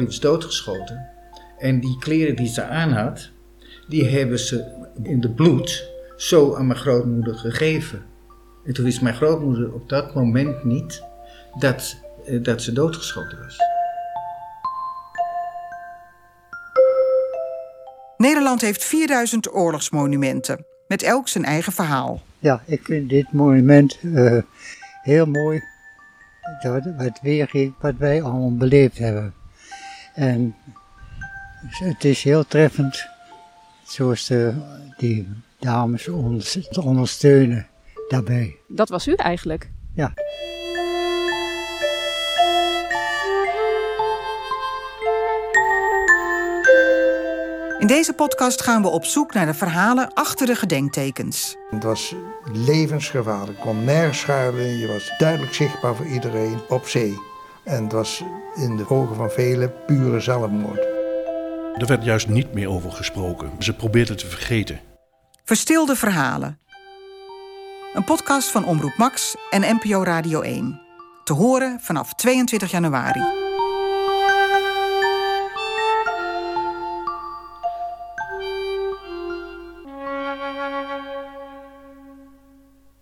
Was doodgeschoten. En die kleren die ze aan had, die hebben ze in de bloed zo aan mijn grootmoeder gegeven. En toen wist mijn grootmoeder op dat moment niet dat, eh, dat ze doodgeschoten was. Nederland heeft 4000 oorlogsmonumenten, met elk zijn eigen verhaal. Ja, ik vind dit monument uh, heel mooi. Dat het weergeeft wat wij allemaal beleefd hebben. En het is heel treffend zoals de, die dames ons ondersteunen daarbij. Dat was u eigenlijk? Ja. In deze podcast gaan we op zoek naar de verhalen achter de gedenktekens. Het was levensgevaarlijk. Je kon nergens schuilen. Je was duidelijk zichtbaar voor iedereen op zee. En het was in de ogen van velen pure zelfmoord. Er werd juist niet meer over gesproken. Ze probeerden te vergeten. Verstilde verhalen. Een podcast van Omroep Max en NPO Radio 1. Te horen vanaf 22 januari.